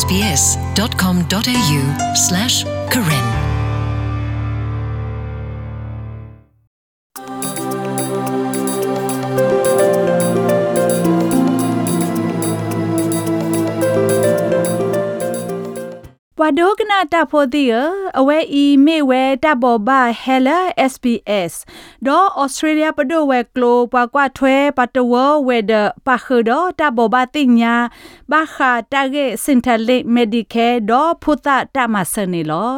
sbs.com.au/karen ပဝ ဒိုကနာတာဖိုတီအဝဲအီမေဝဲတာဘောဘာဟဲလာ SPS ဒေါ်ဩစတြေးလျပဒိုဝဲကလိုပွားကွာထွဲပတဝဝဲဒပါခဒေါ်တာဘောဘာတင်ညာဘာခာတာဂေစင်တာလိမက်ဒီကဲဒေါ်ဖူတာတာမဆနေလော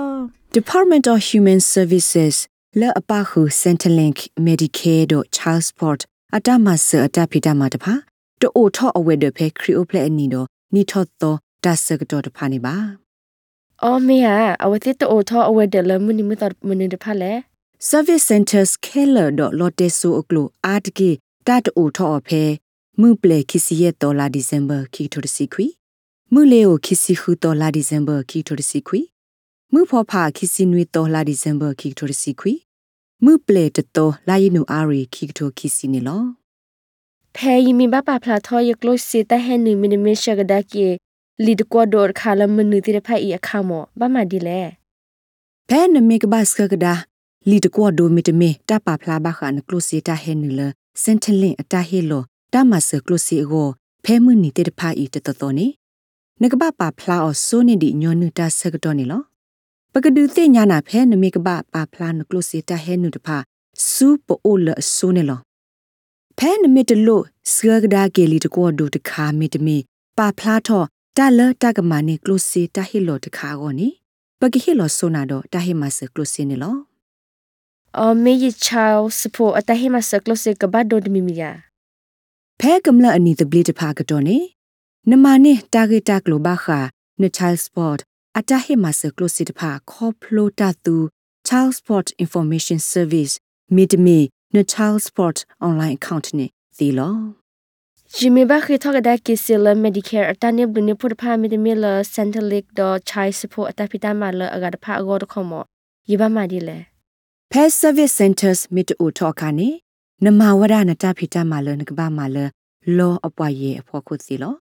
Department of Human Services လဲအပခု Centrelink Medicare တို့ Child Support အတမဆအတဖိတမတဖာတိုးထော့အဝဲ de phe creo phle ani do ni thot to da sag to တဖာနေပါ အော်မေယာအဝတိတိုထောအဝဲတယ်လမနီမတမနေတဖက်လေ Service Centers Keller dot lotte so oklo atke ta to tho phe mu ple khisi ye to la December ki to si khwi mu le o khisi khu to la December ki to si khwi mu pho pha khisi nui to la December ki to si khwi mu ple to to la yinu ari ki to khisi ni lo ဖဲယီမီဘပါဖလာထောယကလို့စီတဟဲနီမီနီမီရှကဒါကီ လီဒကွာဒေါ်ခါလမနူတီရဖာဤအခါမောဘာမဒီလေဘဲနမေကဘတ်စကဒါလီတကွာဒိုမီတမေတပါဖလာဘခန်ကလုစီတာဟဲနူလစင်တလင်အတာဟေလောတမဆကလုစီကိုဖဲမနီတေတဖာဤတတတော်နေနကဘပါဖလာအောဆိုနေဒီညောနုတာဆကတော်နေလောပကဒူတိညာနာဖဲနမေကဘပါဖလာနကလုစီတာဟဲနူတဖာစူပိုအိုလဆိုနေလောဖဲနမေတလို့စကဒါကေလီတကွာဒိုတခါမီတမီပါဖလာထော တာလတကမနီကလုစီတာဟီလောတခါကိုနီပကဟီလောဆိုနာတော့တာဟီမဆကလုစီနေလောအော်မေယချာစပိုအတဟိမဆကလို့စီကဘတ်ဒိုဒမီမီယာဖဲကမလအနီတပလီတဖာကတော့နေနမနေတာဂီတာကလိုဘာခာနချိုင်စပေါ့အတဟိမဆကလုစီတဖာခေါပလိုတာတူ Child Sport Information Service မီတမီန Child Sport online account နေသီလော ဂျီမီဘခိထောကဒါကီစီလမက်ဒီကယ်အတန်ယဘဒနေဖုတ်ဖာမီဒမီလစန်တလစ်ဒေါ်ချိုင်စပိုအတပိတမလအဂတ်ဖာအဂေါ်တခမောယေဘမာဒီလေဖဲ Service Centers မီတူထောခါနေနမဝရနတဖိတမလနကဘာမလလောအပွားရဲ့အဖို့ခုစီလော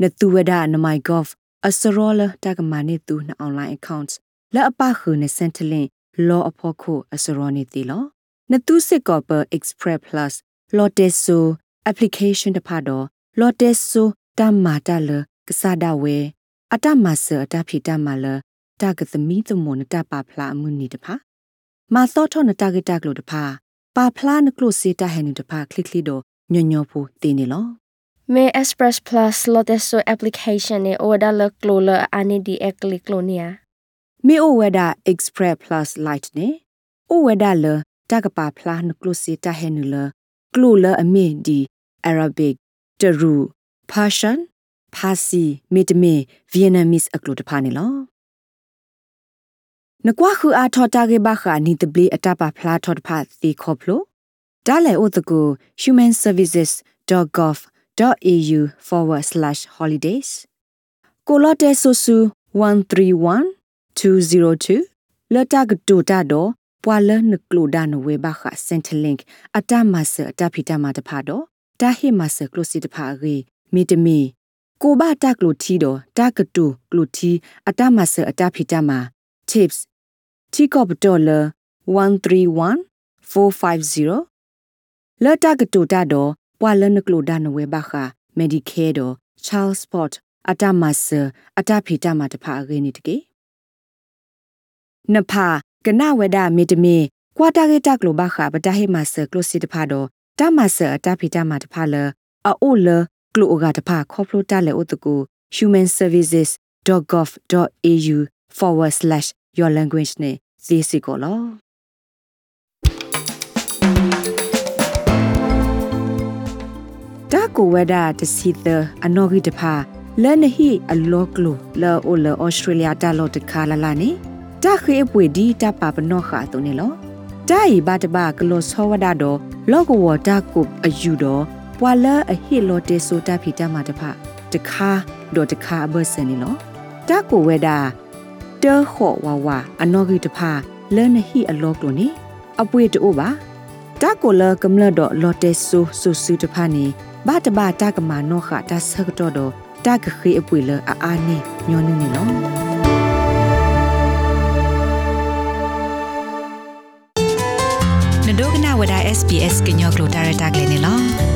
နတူဝဒနမိုင်ဂေါဖ်အစရောလတကမနေတူန online account လက်အပခုနစန်တလင်လောအဖို့ခုအစရောနေတီလောနတူစစ်ကောပ Express Plus Loteso application တဖတ်တော့ Loteso တမ္မာတလကစားဒဝဲအတမဆအတဖိတမလတကသမီသမွန်တပပလာအမှုနီတဖာမာသောထောနတကတကလို့တဖာပါဖလာနကလို့စေတဟဲနီတဖာကလစ်ကလီတော့ညညောဖို့တင်းနေလောမေ express plus loteso application ne order le clola ani di ekli clonia မေအိုဝဒ Express Plus Lite နေအိုဝဒလတကပါဖလာနကလို့စေတဟဲနူလကလို့လအမေဒီ Arabic တရူ Persian ဖာစီမေတမေ Vietnamese အကလို့တဖာနေလောနကွာခုအားထော်တာကေဘခာနီတပလီအတပါဖလားထော်တဖာသီခေါပလိုဒါလေဥတကူ humanservices.gov.au/holidays ကိုလတဲဆူဆူ131202လတကတူတာတော့ပွာလနကလိုဒါနဝေဘခစင်တလင့်အတမဆအတဖိတမတဖာတော့ တာဟိမဆကလိုစီတဖာရေမီတမီကိုဘတကလိုထီတော့တကတူကလိုထီအတမဆအတဖိတမ tips တီကောပတော်လ131450လတကတူတာတော့ပွာလနကလိုဒါနဝေဘခ Medicare တော့ Child Support အတမဆအတဖိတမတဖာရေနေတကေနဖာကနဝဒမေတမေကွာတာဂေတကလိုဘခပတဟိမဆကလိုစီတဖာတော့ တမဆအတဖိတမတဖာလအိုလကလိုဂါတဖာခေါပလိုတလေဥတကူ humanservices.gov.au/your language နဲ့သိစီကိုလောတာကိုဝဒတစီသအနော်ဂီတဖာလဲနဟီအလောကလိုလာအိုလာဩစတြေးလျတာလောတခါလာလာနေတာခေပွေဒီတပပနောခါတုန်နေလောတာဤဘတဘကလောဆောဝဒတော့ လောကဝတာကုအယူတော့ပွာလာအဟိလောတေဆိုတာဖီတမတဖတခါတော့တခါဘဆန်နေလောတာကိုဝဒတဲခော့ဝဝအနောဂီတဖလဲနဟိအလောကလိုနေအပွေတိုးပါတာကိုလကမလတော့လောတေဆူဆူဆူတဖနေဘာတဘာတာကမနောခတာဆကတော့တော့တတကခေအပွေလအာအာနေညောနုနေလောနဒိုကနာ ဝဒ SPS ကညောကလိုတာရတာကလေးနေလော